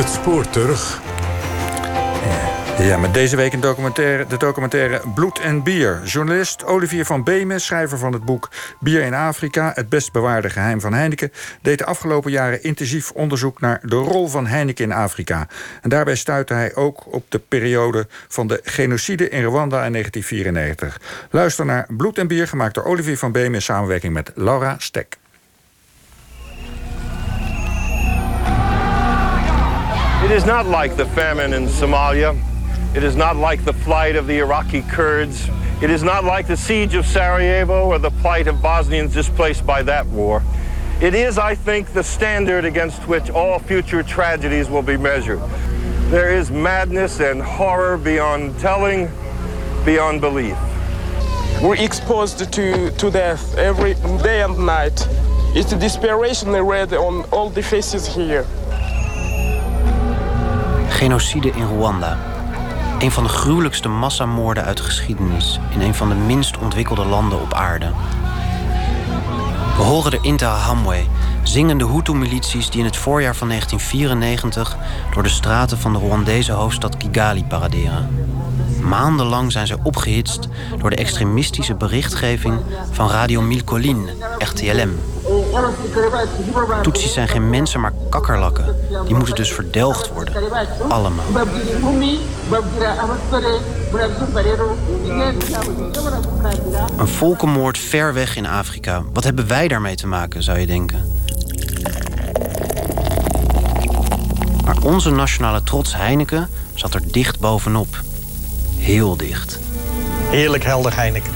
Het spoor terug. Ja, met deze week een documentaire, de documentaire Bloed en Bier. Journalist Olivier van Beemen, schrijver van het boek Bier in Afrika... het best bewaarde geheim van Heineken... deed de afgelopen jaren intensief onderzoek naar de rol van Heineken in Afrika. En daarbij stuitte hij ook op de periode van de genocide in Rwanda in 1994. Luister naar Bloed en Bier, gemaakt door Olivier van Beemen... in samenwerking met Laura Stek. It is not like the famine in Somalia. It is not like the flight of the Iraqi Kurds. It is not like the siege of Sarajevo or the plight of Bosnians displaced by that war. It is, I think, the standard against which all future tragedies will be measured. There is madness and horror beyond telling, beyond belief. We're exposed to, to death every day and night. It's the desperation read on all the faces here. Genocide in Rwanda. Een van de gruwelijkste massamoorden uit de geschiedenis in een van de minst ontwikkelde landen op aarde. We horen de Interahamwe, zingende Hutu-milities die in het voorjaar van 1994 door de straten van de Rwandese hoofdstad Kigali paraderen. Maandenlang zijn ze opgehitst door de extremistische berichtgeving van Radio Milcolin, RTLM. Tutsis zijn geen mensen, maar kakkerlakken. Die moeten dus verdelgd worden. Allemaal. Een volkenmoord ver weg in Afrika. Wat hebben wij daarmee te maken, zou je denken? Maar onze nationale trots Heineken zat er dicht bovenop. Heel dicht. Heerlijk helder Heineken.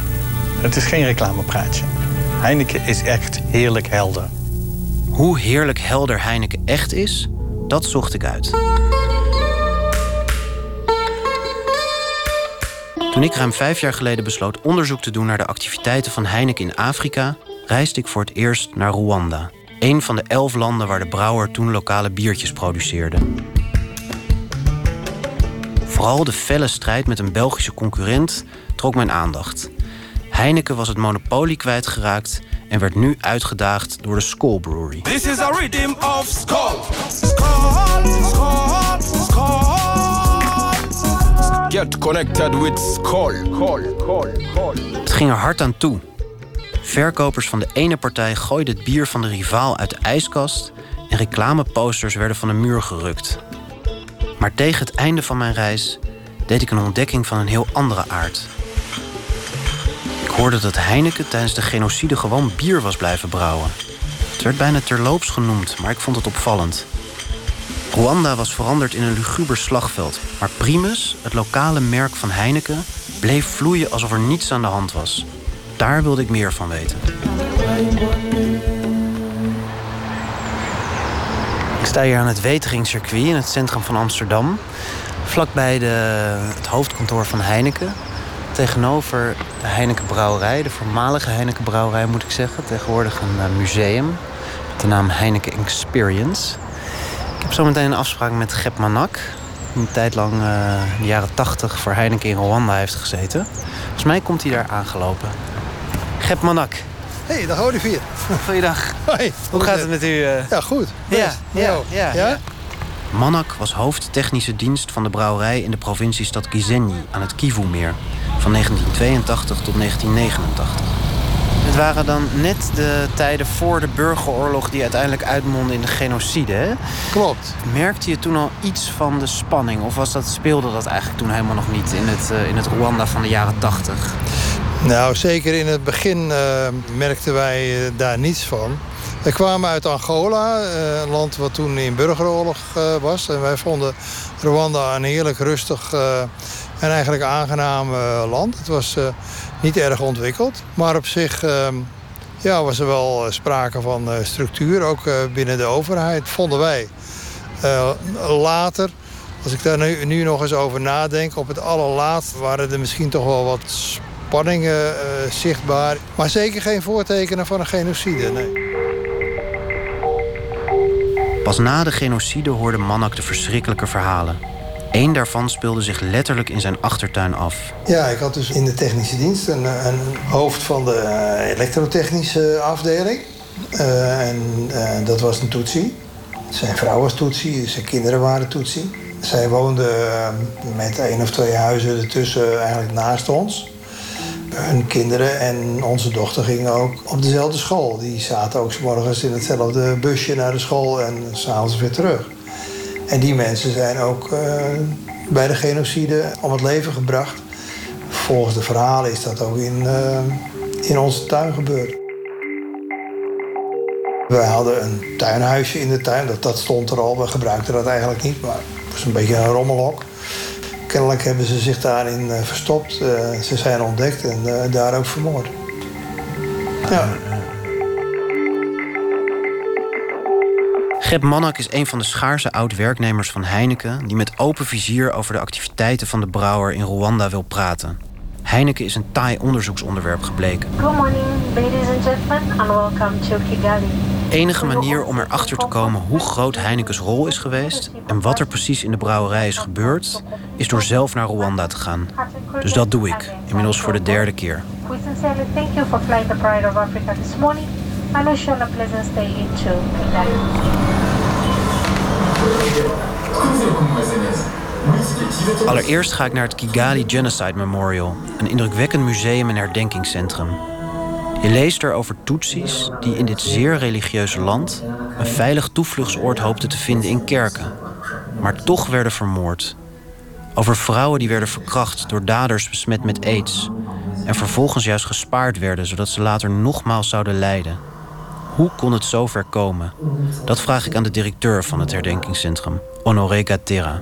Het is geen reclamepraatje. Heineken is echt heerlijk helder. Hoe heerlijk helder Heineken echt is, dat zocht ik uit. Toen ik ruim vijf jaar geleden besloot onderzoek te doen naar de activiteiten van Heineken in Afrika, reisde ik voor het eerst naar Rwanda. Een van de elf landen waar de brouwer toen lokale biertjes produceerde. Vooral de felle strijd met een Belgische concurrent trok mijn aandacht. Heineken was het monopolie kwijtgeraakt en werd nu uitgedaagd door de Skol Brewery. This is a rhythm of. Get connected with. Skol, Skol, Skol. Het ging er hard aan toe. Verkopers van de ene partij gooiden het bier van de rivaal uit de ijskast en reclameposters werden van de muur gerukt. Maar tegen het einde van mijn reis deed ik een ontdekking van een heel andere aard. Ik hoorde dat Heineken tijdens de genocide gewoon bier was blijven brouwen. Het werd bijna terloops genoemd, maar ik vond het opvallend. Rwanda was veranderd in een luguber slagveld, maar Primus, het lokale merk van Heineken, bleef vloeien alsof er niets aan de hand was. Daar wilde ik meer van weten. Sta hier aan het Weteringscircuit in het centrum van Amsterdam. Vlakbij het hoofdkantoor van Heineken. Tegenover de Heineken Brouwerij, de voormalige Heineken Brouwerij moet ik zeggen. Tegenwoordig een uh, museum met de naam Heineken Experience. Ik heb zometeen een afspraak met Gep Manak. Die een tijd lang in de jaren 80 voor Heineken in Rwanda heeft gezeten. Volgens mij komt hij daar aangelopen. Gep Manak. Hey, dag Olivier. Goeiedag. Hoi. Hoe gaat het met u? Uh... Ja, goed. Ja, ja, ja, ja. Manak was hoofdtechnische dienst van de brouwerij in de provinciestad Gisenyi aan het Kivu-meer van 1982 tot 1989. Het waren dan net de tijden voor de burgeroorlog die uiteindelijk uitmondde in de genocide. Hè? Klopt. Merkte je toen al iets van de spanning? Of was dat, speelde dat eigenlijk toen helemaal nog niet in het, uh, in het Rwanda van de jaren 80? Nou, zeker in het begin uh, merkten wij uh, daar niets van. We kwamen uit Angola, een land wat toen in burgeroorlog was. En wij vonden Rwanda een heerlijk rustig en eigenlijk aangenaam land. Het was niet erg ontwikkeld. Maar op zich ja, was er wel sprake van structuur, ook binnen de overheid, vonden wij. later, als ik daar nu, nu nog eens over nadenk, op het allerlaatst waren er misschien toch wel wat spanningen uh, zichtbaar. Maar zeker geen voortekenen van een genocide, nee. Pas na de genocide hoorde Manak de verschrikkelijke verhalen. Eén daarvan speelde zich letterlijk in zijn achtertuin af. Ja, ik had dus in de technische dienst een, een hoofd van de elektrotechnische afdeling. Uh, en uh, dat was een Tutsi. Zijn vrouw was Tutsi, zijn kinderen waren Tutsi. Zij woonde met één of twee huizen ertussen eigenlijk naast ons. Hun kinderen en onze dochter gingen ook op dezelfde school. Die zaten ook morgens in hetzelfde busje naar de school en s'avonds weer terug. En die mensen zijn ook uh, bij de genocide om het leven gebracht. Volgens de verhalen is dat ook in, uh, in onze tuin gebeurd. Wij hadden een tuinhuisje in de tuin, dat, dat stond er al. We gebruikten dat eigenlijk niet, maar het was een beetje een rommelhok. Kennelijk hebben ze zich daarin uh, verstopt. Uh, ze zijn ontdekt en uh, daar ook vermoord. Ja. Gep Mannak is een van de schaarse oud-werknemers van Heineken... die met open vizier over de activiteiten van de brouwer in Rwanda wil praten. Heineken is een taai onderzoeksonderwerp gebleken. Good morning, ladies and gentlemen, and welcome to Kigali. Enige manier om erachter te komen hoe groot Heineken's rol is geweest en wat er precies in de brouwerij is gebeurd, is door zelf naar Rwanda te gaan. Dus dat doe ik, inmiddels voor de derde keer. We sincerely thank you for flying the Pride of Africa this morning and wish you a pleasant stay into Kigali. Allereerst ga ik naar het Kigali Genocide Memorial, een indrukwekkend museum en herdenkingscentrum. Je leest er over Tutsis die in dit zeer religieuze land een veilig toevluchtsoord hoopten te vinden in kerken, maar toch werden vermoord. Over vrouwen die werden verkracht door daders besmet met aids en vervolgens juist gespaard werden zodat ze later nogmaals zouden lijden. Hoe kon het zover komen? Dat vraag ik aan de directeur van het herdenkingscentrum, Honoré Gatera.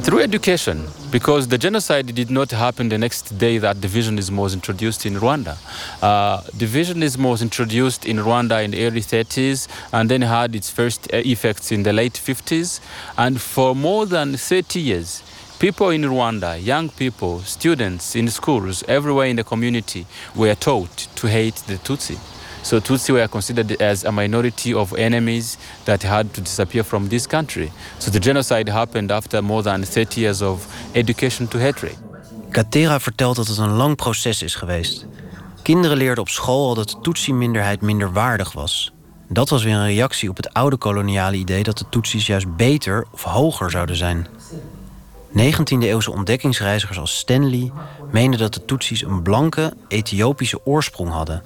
Through education, because the genocide did not happen the next day that divisionism was introduced in Rwanda. Uh, divisionism was introduced in Rwanda in the early 30s and then had its first effects in the late 50s. And for more than 30 years, people in Rwanda, young people, students in schools, everywhere in the community, were taught to hate the Tutsi. So Tutsi were considered as a minority of enemies that had to disappear from this country. So the genocide happened after more than 30 years of education to hatred. Katera vertelt dat het een lang proces is geweest. Kinderen leerden op school al dat de Tutsi-minderheid minder waardig was. Dat was weer een reactie op het oude koloniale idee dat de Tutsis juist beter of hoger zouden zijn. 19e-eeuwse ontdekkingsreizigers als Stanley meenden dat de Tutsis een blanke Ethiopische oorsprong hadden.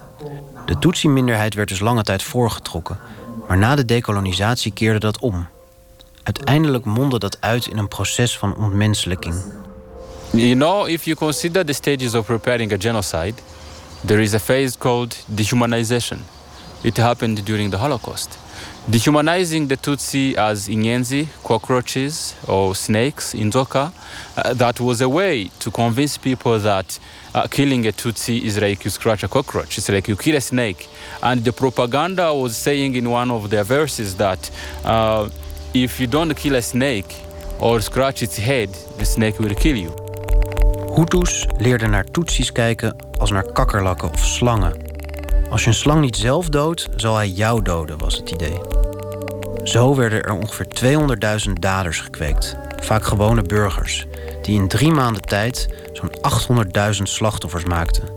De Tutsi-minderheid werd dus lange tijd voorgetrokken, maar na de dekolonisatie keerde dat om. Uiteindelijk mondde dat uit in een proces van ontmenselijking. You know, if you consider the stages of preparing a genocide, there is a phase called dehumanization. It happened during the Holocaust. Dehumanizing the Tutsi as Inyenzi, cockroaches, or snakes, Inzoka, uh, that was a way to convince people that uh, killing a Tutsi is like you scratch a cockroach, it's like you kill a snake. And the propaganda was saying in one of their verses that uh, if you don't kill a snake or scratch its head, the snake will kill you. Hutus leerden naar Tutsis kijken als naar kakkerlakken of slangen. Als je een slang niet zelf doodt, zal hij jou doden, was het idee. Zo werden er ongeveer 200.000 daders gekweekt, vaak gewone burgers, die in drie maanden tijd zo'n 800.000 slachtoffers maakten.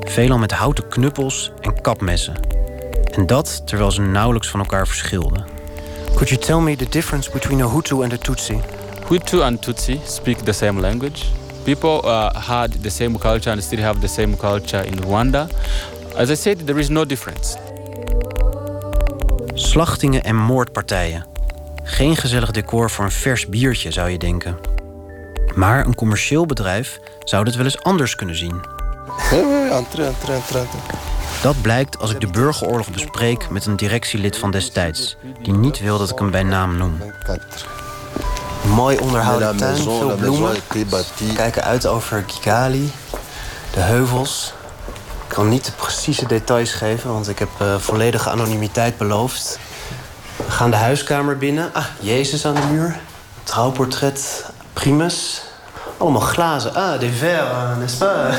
Veelal met houten knuppels en kapmessen. En dat terwijl ze nauwelijks van elkaar verschilden. Could you tell me the difference between a Hutu and a Tutsi? Hutu and Tutsi speak the same language. People uh, had the same culture and still have the same culture in Rwanda. As I said, there is no difference. Slachtingen en moordpartijen. Geen gezellig decor voor een vers biertje, zou je denken. Maar een commercieel bedrijf zou dit wel eens anders kunnen zien. Dat blijkt als ik de burgeroorlog bespreek met een directielid van destijds, die niet wil dat ik hem bij naam noem. Mooi onderhouden tuin, veel bloemen. Kijken uit over Kigali, de heuvels. Kan niet de precieze details geven, want ik heb uh, volledige anonimiteit beloofd. We gaan de huiskamer binnen. Ah, Jezus aan de muur. Trouwportret, Primus. Allemaal glazen. Ah, des verres, n'est-ce pas?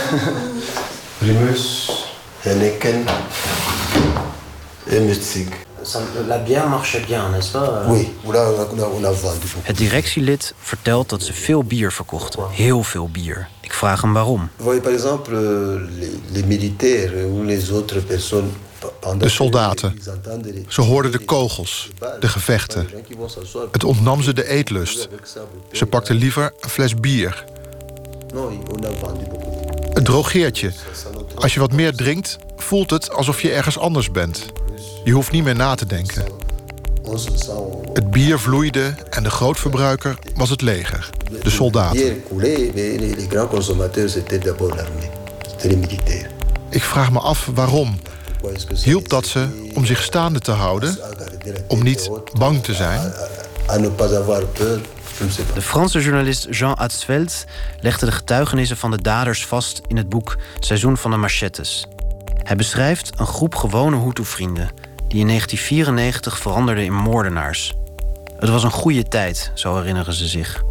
Primus, Henneken en muziek. La bière marche bien, n'est-ce pas? Oui, a vendu. Het directielid vertelt dat ze veel bier verkochten. Heel veel bier. Ik vraag hem waarom. Vous voyez, par exemple, les, les militaires ou les autres personnes De soldaten. Ze hoorden de kogels, de gevechten. Het ontnam ze de eetlust. Ze pakten liever een fles bier. Het drogeert je. Als je wat meer drinkt, voelt het alsof je ergens anders bent. Je hoeft niet meer na te denken. Het bier vloeide en de grootverbruiker was het leger, de soldaten. Ik vraag me af waarom. Hielp dat ze om zich staande te houden? Om niet bang te zijn? De Franse journalist Jean Atzveld legde de getuigenissen van de daders vast in het boek Seizoen van de Machettes. Hij beschrijft een groep gewone Hutu-vrienden die in 1994 veranderden in moordenaars. Het was een goede tijd, zo herinneren ze zich.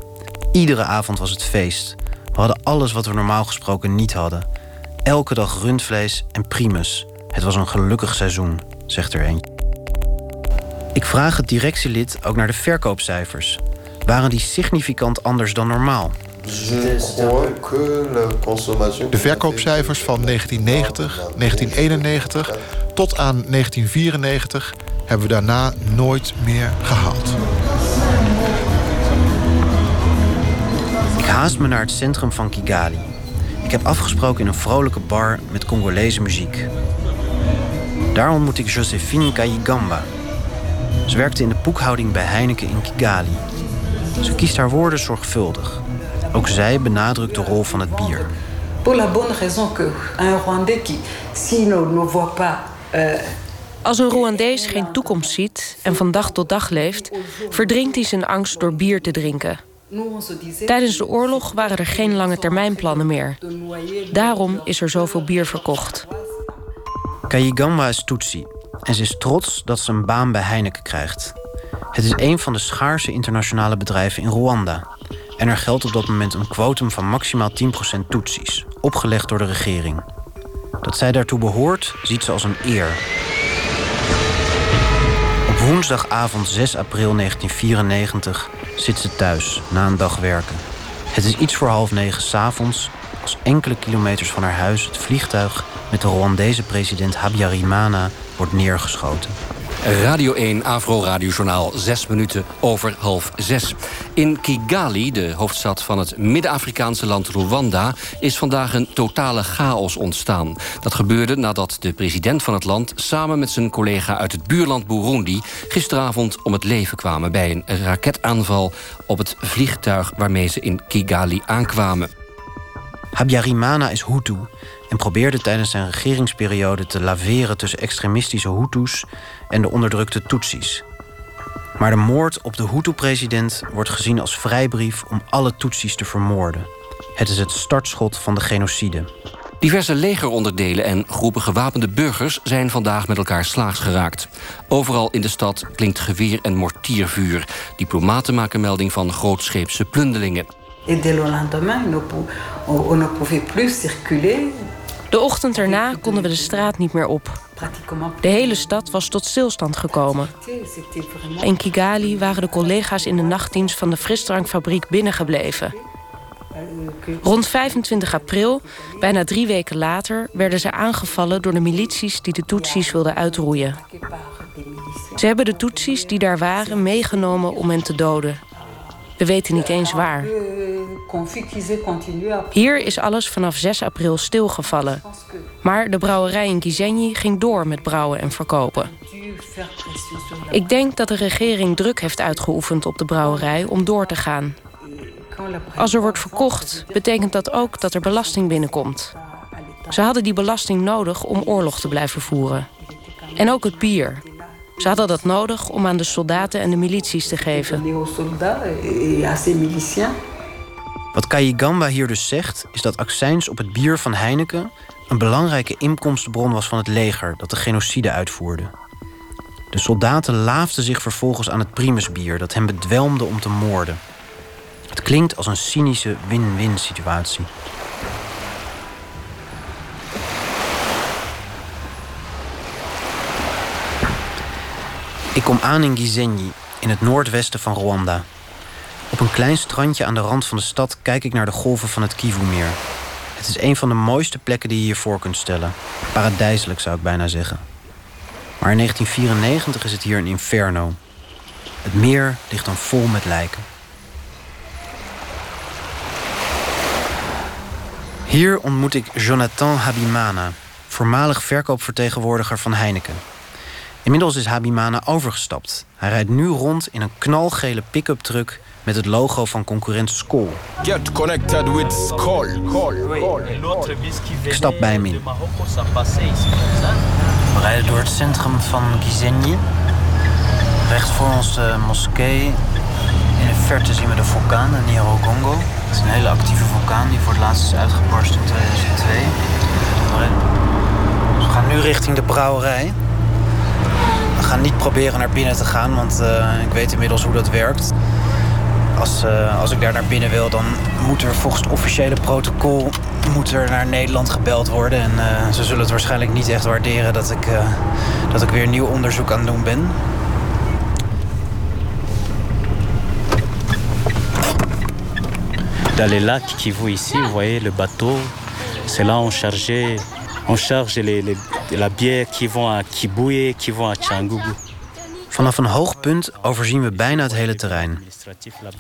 Iedere avond was het feest. We hadden alles wat we normaal gesproken niet hadden. Elke dag rundvlees en primus. Het was een gelukkig seizoen, zegt er een. Ik vraag het directielid ook naar de verkoopcijfers. Waren die significant anders dan normaal? De verkoopcijfers van 1990, 1991 tot aan 1994 hebben we daarna nooit meer gehaald. Ik haast me naar het centrum van Kigali. Ik heb afgesproken in een vrolijke bar met Congolese muziek. Daar ontmoet ik Josephine Kayigamba. Ze werkte in de boekhouding bij Heineken in Kigali. Ze kiest haar woorden zorgvuldig. Ook zij benadrukt de rol van het bier. Pour la bonne raison que un Rwandais qui, s'il ne, ne voit pas Als een Rwandees geen toekomst ziet en van dag tot dag leeft, verdrinkt hij zijn angst door bier te drinken. Tijdens de oorlog waren er geen lange termijnplannen meer. Daarom is er zoveel bier verkocht. Kayigamba is Tutsi en ze is trots dat ze een baan bij Heineken krijgt. Het is een van de schaarse internationale bedrijven in Rwanda. En er geldt op dat moment een quotum van maximaal 10% Tutsis, opgelegd door de regering. Dat zij daartoe behoort, ziet ze als een eer. Op woensdagavond 6 april 1994 zit ze thuis na een dag werken. Het is iets voor half negen s'avonds als enkele kilometers van haar huis het vliegtuig met de Rwandese president Habyarimana wordt neergeschoten. Radio 1 Afro Radiojournaal, zes minuten over half zes. In Kigali, de hoofdstad van het Midden-Afrikaanse land Rwanda... is vandaag een totale chaos ontstaan. Dat gebeurde nadat de president van het land... samen met zijn collega uit het buurland Burundi... gisteravond om het leven kwamen bij een raketaanval... op het vliegtuig waarmee ze in Kigali aankwamen. Habyarimana is Hutu en probeerde tijdens zijn regeringsperiode te laveren tussen extremistische Hutus en de onderdrukte Tutsis. Maar de moord op de Hutu-president wordt gezien als vrijbrief om alle Tutsis te vermoorden. Het is het startschot van de genocide. Diverse legeronderdelen en groepen gewapende burgers zijn vandaag met elkaar slaags geraakt. Overal in de stad klinkt geweer- en mortiervuur. Diplomaten maken melding van grootscheepse plundelingen. Et dès le lendemain, on ne pouvait plus circuler. De ochtend erna konden we de straat niet meer op. De hele stad was tot stilstand gekomen. In Kigali waren de collega's in de nachtdienst van de frisdrankfabriek binnengebleven. Rond 25 april, bijna drie weken later, werden ze aangevallen door de milities die de Tutsis wilden uitroeien. Ze hebben de Tutsis die daar waren meegenomen om hen te doden. We weten niet eens waar. Hier is alles vanaf 6 april stilgevallen. Maar de brouwerij in Gizenyi ging door met brouwen en verkopen. Ik denk dat de regering druk heeft uitgeoefend op de brouwerij om door te gaan. Als er wordt verkocht, betekent dat ook dat er belasting binnenkomt. Ze hadden die belasting nodig om oorlog te blijven voeren. En ook het bier. Ze hadden dat nodig om aan de soldaten en de milities te geven. Wat Kayigamba hier dus zegt, is dat accijns op het bier van Heineken een belangrijke inkomstenbron was van het leger dat de genocide uitvoerde. De soldaten laafden zich vervolgens aan het primusbier dat hen bedwelmde om te moorden. Het klinkt als een cynische win-win situatie. Ik kom aan in Gizenyi, in het noordwesten van Rwanda. Op een klein strandje aan de rand van de stad kijk ik naar de golven van het Kivu-meer. Het is een van de mooiste plekken die je je voor kunt stellen. Paradijselijk zou ik bijna zeggen. Maar in 1994 is het hier een inferno. Het meer ligt dan vol met lijken. Hier ontmoet ik Jonathan Habimana, voormalig verkoopvertegenwoordiger van Heineken. Inmiddels is Habimana overgestapt. Hij rijdt nu rond in een knalgele pick-up truck met het logo van concurrent Skol. Get connected with Skol. Ik stap bij hem in. We rijden door het centrum van Gisenyi. Recht voor ons de moskee. In de verte zien we de vulkaan, de Nyiragongo. Het is een hele actieve vulkaan die voor het laatst is uitgebarst in 2002. We gaan nu richting de brouwerij. We gaan niet proberen naar binnen te gaan, want uh, ik weet inmiddels hoe dat werkt. Als, uh, als ik daar naar binnen wil, dan moet er volgens het officiële protocol moet er naar Nederland gebeld worden. En uh, ze zullen het waarschijnlijk niet echt waarderen dat ik, dat ik weer nieuw onderzoek aan het doen ben. Dans les lacs qui vous ici, vous voyez le bateau, c'est là on chargeait, on charge les, les, la bière qui vont à Kibuye, qui vont à Changugu. Vanaf een hoog punt overzien we bijna het hele terrein.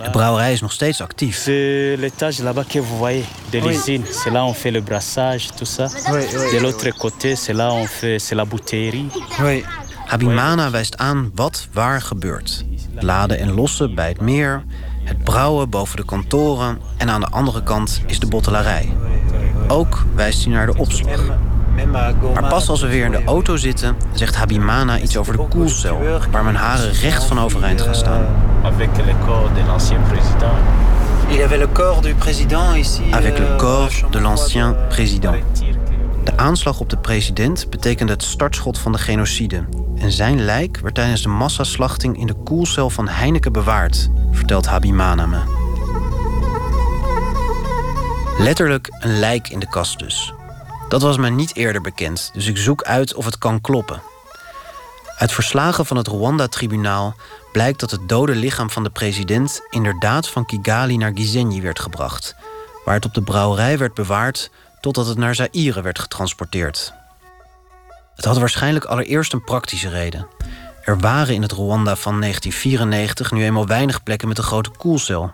De brouwerij is nog steeds actief. C'est l'étage là-bas que vous voyez de l'usine. C'est là on fait le brassage, tout ça. De l'autre côté, c'est là on fait, c'est la bouteillerie. Habimana wijst aan wat waar gebeurt. Laden en lossen bij het meer, het brouwen boven de kantoren en aan de andere kant is de bottelarij. Ook wijst hij naar de opslag. Maar pas als we weer in de auto zitten, zegt Habimana iets over de koelcel, waar mijn haren recht van overeind gaan staan. Avec le corps de l'ancien président. Il avait le corps du président ici. Avec le corps de l'ancien président. De aanslag op de president betekende het startschot van de genocide. En zijn lijk werd tijdens de massaslachting in de koelcel van Heineken bewaard, vertelt Habimana me. Letterlijk een lijk in de kast dus. Dat was mij niet eerder bekend, dus ik zoek uit of het kan kloppen. Uit verslagen van het Rwanda-tribunaal blijkt dat het dode lichaam van de president inderdaad van Kigali naar Gisenyi werd gebracht, waar het op de brouwerij werd bewaard totdat het naar Zaire werd getransporteerd. Het had waarschijnlijk allereerst een praktische reden. Er waren in het Rwanda van 1994 nu eenmaal weinig plekken met een grote koelcel.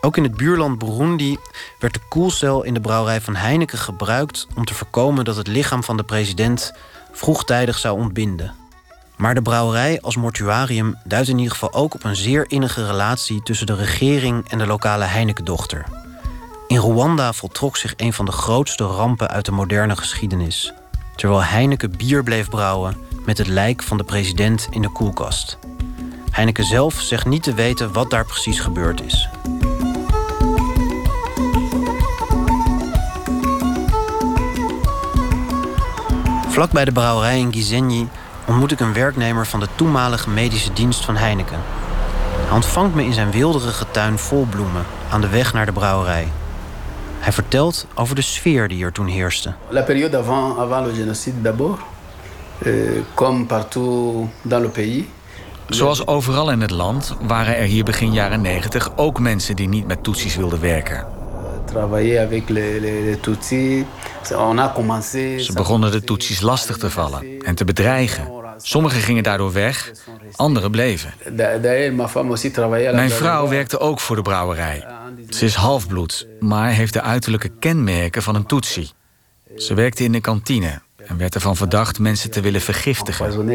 Ook in het buurland Burundi werd de koelcel in de brouwerij van Heineken gebruikt om te voorkomen dat het lichaam van de president vroegtijdig zou ontbinden. Maar de brouwerij als mortuarium duidt in ieder geval ook op een zeer innige relatie tussen de regering en de lokale Heineken-dochter. In Rwanda voltrok zich een van de grootste rampen uit de moderne geschiedenis. Terwijl Heineken bier bleef brouwen met het lijk van de president in de koelkast. Heineken zelf zegt niet te weten wat daar precies gebeurd is. Vlak bij de brouwerij in Gisenyi ontmoet ik een werknemer van de toenmalige medische dienst van Heineken. Hij ontvangt me in zijn wilderige tuin vol bloemen aan de weg naar de brouwerij. Hij vertelt over de sfeer die er toen heerste. La période avant, avant le génocide d'abord, euh, comme partout dans le pays. Zoals overal in het land waren er hier begin jaren 90 ook mensen die niet met Tutsis wilden werken. Ze begonnen de Tutsis lastig te vallen en te bedreigen. Sommigen gingen daardoor weg, anderen bleven. Mijn vrouw werkte ook voor de brouwerij. Ze is halfbloed, maar heeft de uiterlijke kenmerken van een Tutsi. Ze werkte in de kantine en werd ervan verdacht mensen te willen vergiftigen.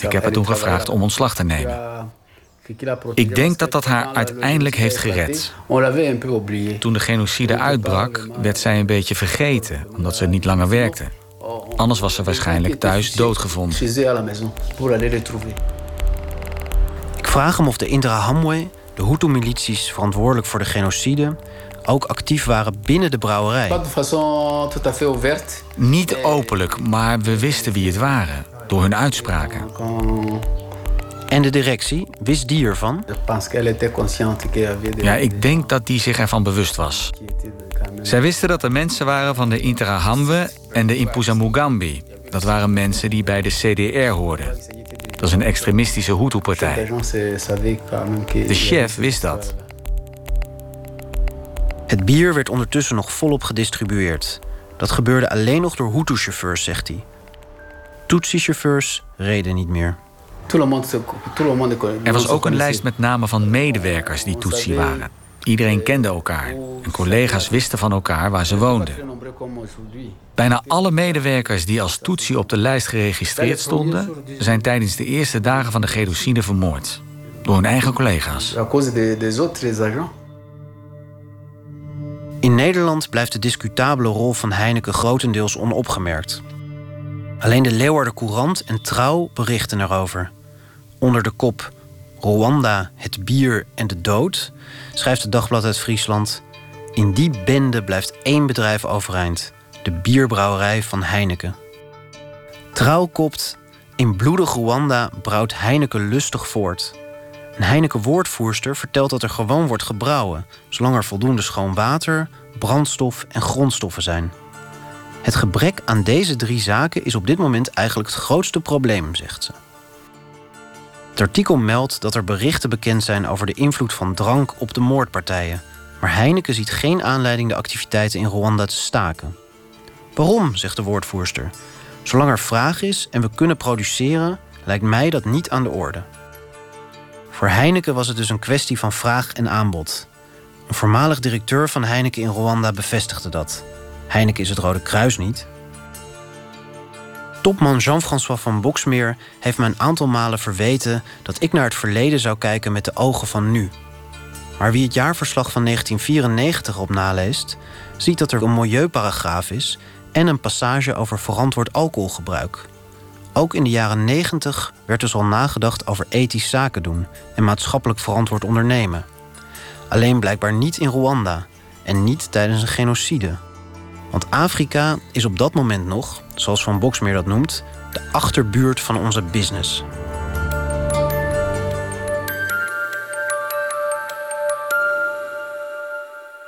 Ik heb haar toen gevraagd om ontslag te nemen. Ik denk dat dat haar uiteindelijk heeft gered. Toen de genocide uitbrak, werd zij een beetje vergeten, omdat ze niet langer werkte. Anders was ze waarschijnlijk thuis doodgevonden. Ik vraag hem of de Interahamwe, de Hutu-milities verantwoordelijk voor de genocide, ook actief waren binnen de brouwerij. Niet openlijk, maar we wisten wie het waren, door hun uitspraken. En de directie, wist die ervan? Ja, ik denk dat die zich ervan bewust was. Zij wisten dat er mensen waren van de Interahamwe en de Impuzamugambi. Dat waren mensen die bij de CDR hoorden. Dat is een extremistische Hutu-partij. De chef wist dat. Het bier werd ondertussen nog volop gedistribueerd. Dat gebeurde alleen nog door Hutu-chauffeurs, zegt hij. Tutsi-chauffeurs reden niet meer. Er was ook een lijst met namen van medewerkers die Tutsi waren. Iedereen kende elkaar en collega's wisten van elkaar waar ze woonden. Bijna alle medewerkers die als Tutsi op de lijst geregistreerd stonden, zijn tijdens de eerste dagen van de genocide vermoord. Door hun eigen collega's. In Nederland blijft de discutabele rol van Heineken grotendeels onopgemerkt. Alleen de Leeuwarden Courant en Trouw berichten erover. Onder de kop Rwanda, het bier en de dood schrijft het dagblad uit Friesland: In die bende blijft één bedrijf overeind: de bierbrouwerij van Heineken. Trouw kopt: In bloedig Rwanda brouwt Heineken lustig voort. Een Heineken-woordvoerster vertelt dat er gewoon wordt gebrouwen, zolang er voldoende schoon water, brandstof en grondstoffen zijn. Het gebrek aan deze drie zaken is op dit moment eigenlijk het grootste probleem, zegt ze. Het artikel meldt dat er berichten bekend zijn over de invloed van drank op de moordpartijen. Maar Heineken ziet geen aanleiding de activiteiten in Rwanda te staken. Waarom, zegt de woordvoerster. Zolang er vraag is en we kunnen produceren, lijkt mij dat niet aan de orde. Voor Heineken was het dus een kwestie van vraag en aanbod. Een voormalig directeur van Heineken in Rwanda bevestigde dat. Heineken is het Rode Kruis niet. Topman Jean-François van Boksmeer heeft me een aantal malen verweten dat ik naar het verleden zou kijken met de ogen van nu. Maar wie het jaarverslag van 1994 op naleest, ziet dat er een milieuparagraaf is en een passage over verantwoord alcoholgebruik. Ook in de jaren 90 werd dus al nagedacht over ethisch zaken doen en maatschappelijk verantwoord ondernemen. Alleen blijkbaar niet in Rwanda en niet tijdens een genocide. Want Afrika is op dat moment nog, zoals Van Boksmeer dat noemt, de achterbuurt van onze business.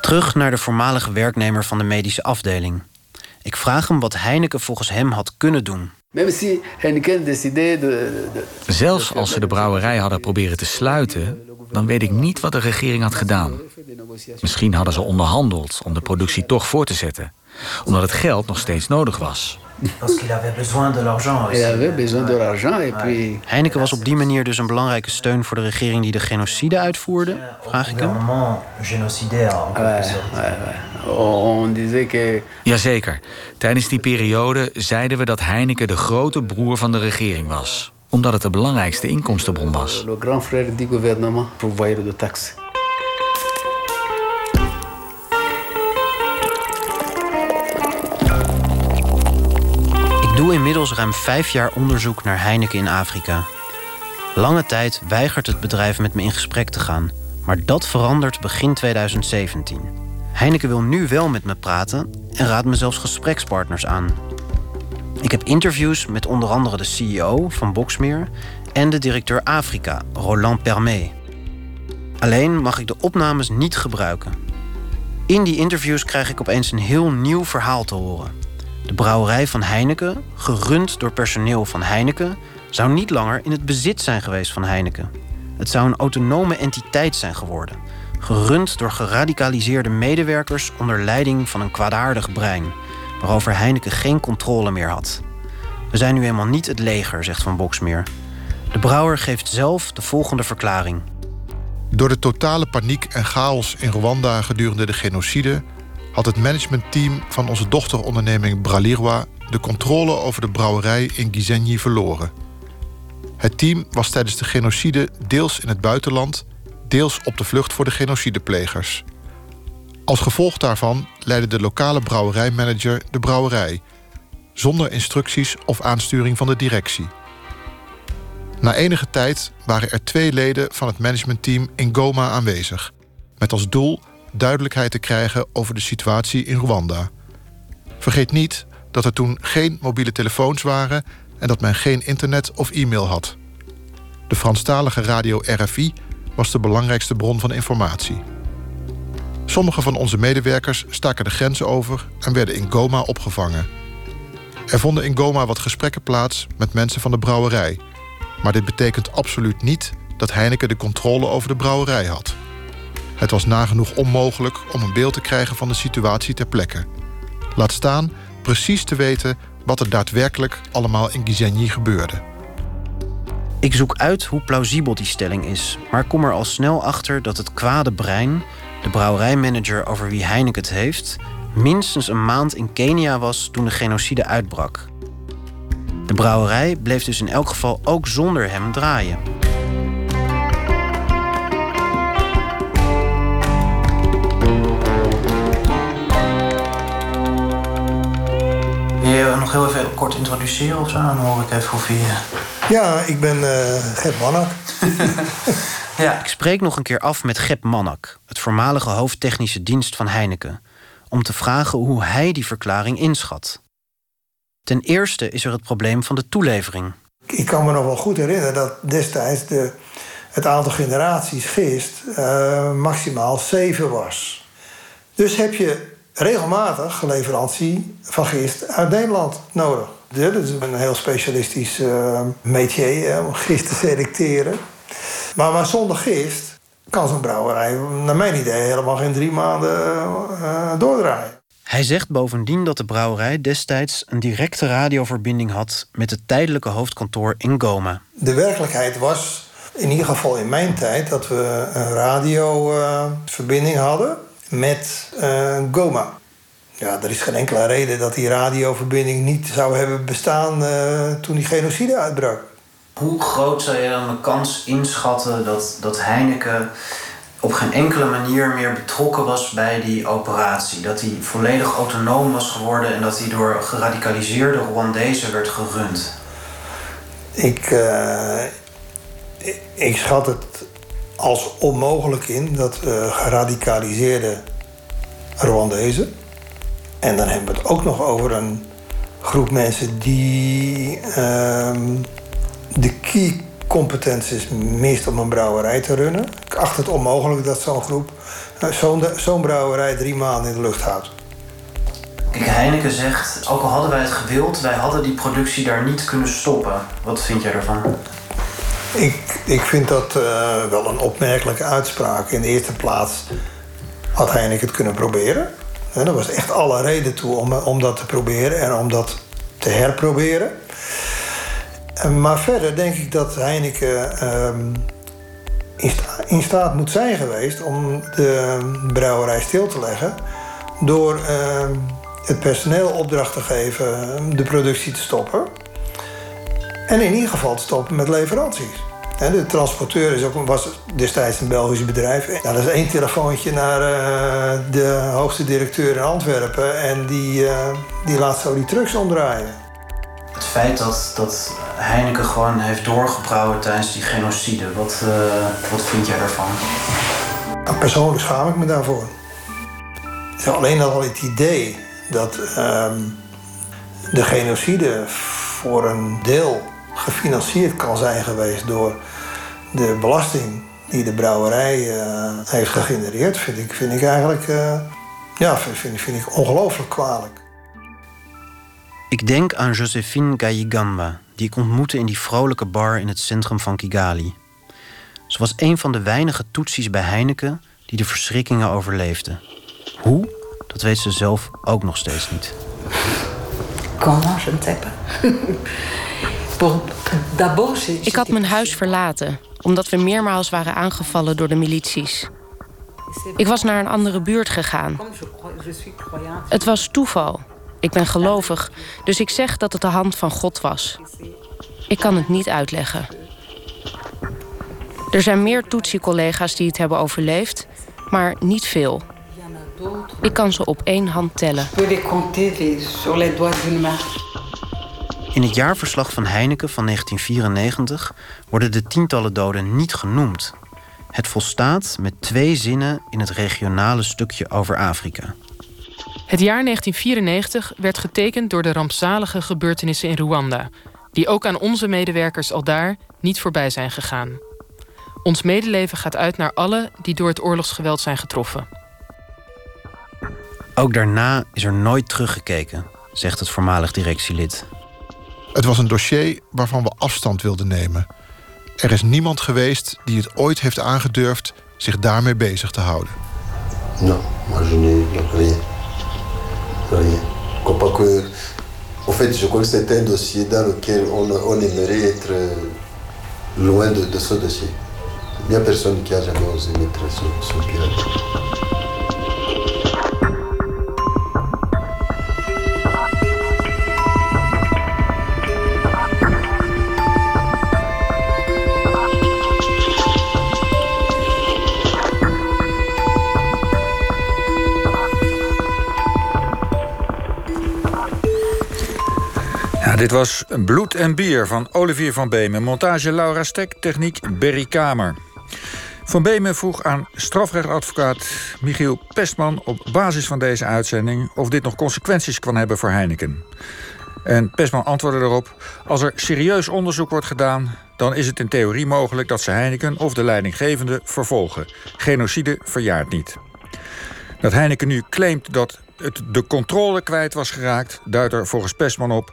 Terug naar de voormalige werknemer van de medische afdeling. Ik vraag hem wat Heineken volgens hem had kunnen doen. Zelfs als ze de brouwerij hadden proberen te sluiten, dan weet ik niet wat de regering had gedaan. Misschien hadden ze onderhandeld om de productie toch voor te zetten omdat het geld nog steeds nodig was. Heineken was op die manier dus een belangrijke steun voor de regering die de genocide uitvoerde, vraag ik hem. Jazeker. Tijdens die periode zeiden we dat Heineken de grote broer van de regering was. Omdat het de belangrijkste inkomstenbron was. Doe inmiddels ruim vijf jaar onderzoek naar Heineken in Afrika. Lange tijd weigert het bedrijf met me in gesprek te gaan, maar dat verandert begin 2017. Heineken wil nu wel met me praten en raadt me zelfs gesprekspartners aan. Ik heb interviews met onder andere de CEO van Boxmeer en de directeur Afrika, Roland Permet. Alleen mag ik de opnames niet gebruiken. In die interviews krijg ik opeens een heel nieuw verhaal te horen. De brouwerij van Heineken, gerund door personeel van Heineken, zou niet langer in het bezit zijn geweest van Heineken. Het zou een autonome entiteit zijn geworden, gerund door geradicaliseerde medewerkers onder leiding van een kwaadaardig brein, waarover Heineken geen controle meer had. We zijn nu eenmaal niet het leger, zegt Van Boksmeer. De brouwer geeft zelf de volgende verklaring. Door de totale paniek en chaos in Rwanda gedurende de genocide had het managementteam van onze dochteronderneming Bralirwa de controle over de brouwerij in Gisenyi verloren. Het team was tijdens de genocide deels in het buitenland, deels op de vlucht voor de genocideplegers. Als gevolg daarvan leidde de lokale brouwerijmanager de brouwerij, zonder instructies of aansturing van de directie. Na enige tijd waren er twee leden van het managementteam in Goma aanwezig, met als doel duidelijkheid te krijgen over de situatie in Rwanda. Vergeet niet dat er toen geen mobiele telefoons waren en dat men geen internet of e-mail had. De Franstalige radio RFI was de belangrijkste bron van informatie. Sommige van onze medewerkers staken de grenzen over en werden in Goma opgevangen. Er vonden in Goma wat gesprekken plaats met mensen van de brouwerij. Maar dit betekent absoluut niet dat Heineken de controle over de brouwerij had. Het was nagenoeg onmogelijk om een beeld te krijgen van de situatie ter plekke. Laat staan precies te weten wat er daadwerkelijk allemaal in Gizegny gebeurde. Ik zoek uit hoe plausibel die stelling is, maar kom er al snel achter dat het kwade brein, de brouwerijmanager over wie Heineken het heeft, minstens een maand in Kenia was toen de genocide uitbrak. De brouwerij bleef dus in elk geval ook zonder hem draaien. Nog heel even kort introduceren of zo? Dan hoor ik even hoe je... Ja, ik ben uh, Gep Mannak. ja. Ik spreek nog een keer af met Gep Mannak, het voormalige hoofdtechnische dienst van Heineken, om te vragen hoe hij die verklaring inschat. Ten eerste is er het probleem van de toelevering. Ik kan me nog wel goed herinneren dat destijds de, het aantal generaties gist uh, maximaal zeven was. Dus heb je regelmatig leverantie van gist uit Nederland nodig. Dat is een heel specialistisch uh, métier om gist te selecteren. Maar, maar zonder gist kan zo'n brouwerij, naar mijn idee, helemaal geen drie maanden uh, doordraaien. Hij zegt bovendien dat de brouwerij destijds een directe radioverbinding had met het tijdelijke hoofdkantoor in Goma. De werkelijkheid was, in ieder geval in mijn tijd, dat we een radioverbinding uh, hadden met uh, Goma. Ja, er is geen enkele reden dat die radioverbinding niet zou hebben bestaan uh, toen die genocide uitbrak. Hoe groot zou je dan de kans inschatten dat, dat Heineken op geen enkele manier meer betrokken was bij die operatie? Dat hij volledig autonoom was geworden en dat hij door geradicaliseerde Rwandezen werd gerund? Ik, uh, ik, ik schat het als onmogelijk in dat uh, geradicaliseerde Rwandezen. En dan hebben we het ook nog over een groep mensen die uh, de key competenties mist om een brouwerij te runnen. Ik acht het onmogelijk dat zo'n groep zo'n zo'n brouwerij drie maanden in de lucht houdt. Kijk, Heineken zegt, ook al hadden wij het gewild, wij hadden die productie daar niet kunnen stoppen. Wat vind jij ervan? Ik, ik vind dat uh, wel een opmerkelijke uitspraak. In de eerste plaats had Heineken het kunnen proberen. En er was echt alle reden toe om, om dat te proberen en om dat te herproberen. Maar verder denk ik dat Heineken um, in, sta in, staat moet zijn geweest om de brouwerij stil te leggen. Door uh, het personeel opdracht te geven de productie te stoppen. En in ieder geval te stoppen met leveranties. De transporteur is ook, was destijds een Belgisch bedrijf. Nou, dat is één telefoontje naar uh, de hoogste directeur in Antwerpen. En die, uh, die laat zo die trucks omdraaien. Het feit dat, dat Heineken gewoon heeft doorgebrouwen tijdens die genocide, wat, uh, wat vind jij daarvan? Nou, persoonlijk schaam ik me daarvoor. Ja, alleen al het idee dat uh, de genocide voor een deel gefinancierd kan zijn geweest door de belasting die de brouwerij uh, heeft gegenereerd, vind ik, vind ik eigenlijk uh, ja, vind, vind ik ongelooflijk kwalijk. Ik denk aan Josephine Gayigamba, die ik ontmoette in die vrolijke bar in het centrum van Kigali. Ze was een van de weinige toetsies bij Heineken die de verschrikkingen overleefde. Hoe? Dat weet ze zelf ook nog steeds niet. Comment, je ne sais pas. Ik had mijn huis verlaten, omdat we meermaals waren aangevallen door de milities. Ik was naar een andere buurt gegaan. Het was toeval. Ik ben gelovig, dus ik zeg dat het de hand van God was. Ik kan het niet uitleggen. Er zijn meer Tutsi-collega's die het hebben overleefd, maar niet veel. Ik kan ze op één hand tellen. In het jaarverslag van Heineken van 1994 worden de tientallen doden niet genoemd. Het volstaat met twee zinnen in het regionale stukje over Afrika. Het jaar 1994 werd getekend door de rampzalige gebeurtenissen in Rwanda, die ook aan onze medewerkers al daar niet voorbij zijn gegaan. Ons medeleven gaat uit naar alle die door het oorlogsgeweld zijn getroffen. Ook daarna is er nooit teruggekeken, zegt het voormalig directielid. Het was een dossier waarvan we afstand wilden nemen. Er is niemand geweest die het ooit heeft aangedurfd zich daarmee bezig te houden. Non, moi je n'ai rien. Rien. Pas En fait, je crois que c'est un dossier dans lequel on, on aimerait être loin de, de ce dossier. Il n'y a personne qui a jamais osé mettre son, son pied dit was Bloed en Bier van Olivier van Beemen. Montage Laura Stek, techniek Berry Kamer. Van Beemen vroeg aan strafrechtadvocaat Michiel Pestman... op basis van deze uitzending of dit nog consequenties kan hebben voor Heineken. En Pestman antwoordde erop... als er serieus onderzoek wordt gedaan... dan is het in theorie mogelijk dat ze Heineken of de leidinggevende vervolgen. Genocide verjaart niet. Dat Heineken nu claimt dat het de controle kwijt was geraakt... duidt er volgens Pestman op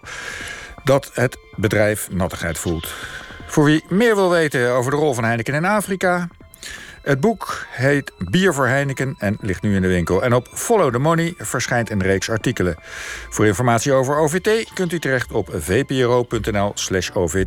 dat het bedrijf nattigheid voelt. Voor wie meer wil weten over de rol van Heineken in Afrika... Het boek heet Bier voor Heineken en ligt nu in de winkel. En op Follow the Money verschijnt een reeks artikelen. Voor informatie over OVT kunt u terecht op vpro.nl/OVT.